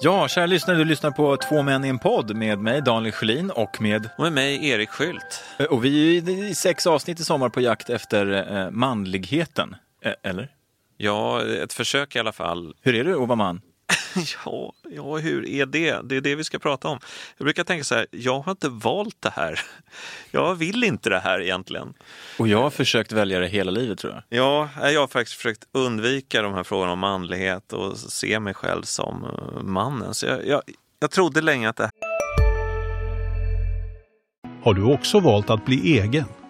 Ja, kära lyssnare, du lyssnar på Två män i en podd med mig, Daniel Sjölin och med... Och med mig, Erik Skylt. Och vi är i sex avsnitt i sommar på jakt efter eh, manligheten. Eh, eller? Ja, ett försök i alla fall. Hur är det att vara man? ja, ja, hur är det? Det är det vi ska prata om. Jag brukar tänka så här, jag har inte valt det här. Jag vill inte det här egentligen. Och jag har försökt välja det hela livet tror jag. Ja, jag har faktiskt försökt undvika de här frågorna om manlighet och se mig själv som eh, mannen. Så jag, jag, jag trodde länge att det Har du också valt att bli egen?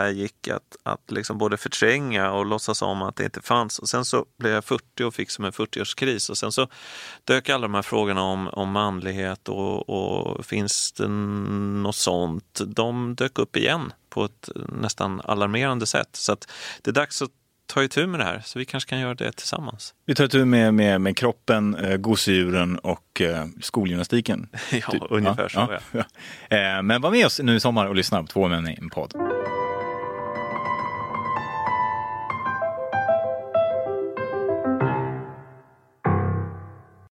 Här gick att, att liksom både förtränga och låtsas om att det inte fanns. Och sen så blev jag 40 och fick som en 40-årskris och sen så dök alla de här frågorna om, om manlighet och, och finns det något sånt? De dök upp igen på ett nästan alarmerande sätt. Så att det är dags att ta itu med det här, så vi kanske kan göra det tillsammans. Vi tar itu med, med, med kroppen, eh, gosedjuren och eh, skolgymnastiken. ja, typ. ungefär så. Ja, ja. ja. Eh, men var med oss nu i sommar och lyssna på Två män i en podd.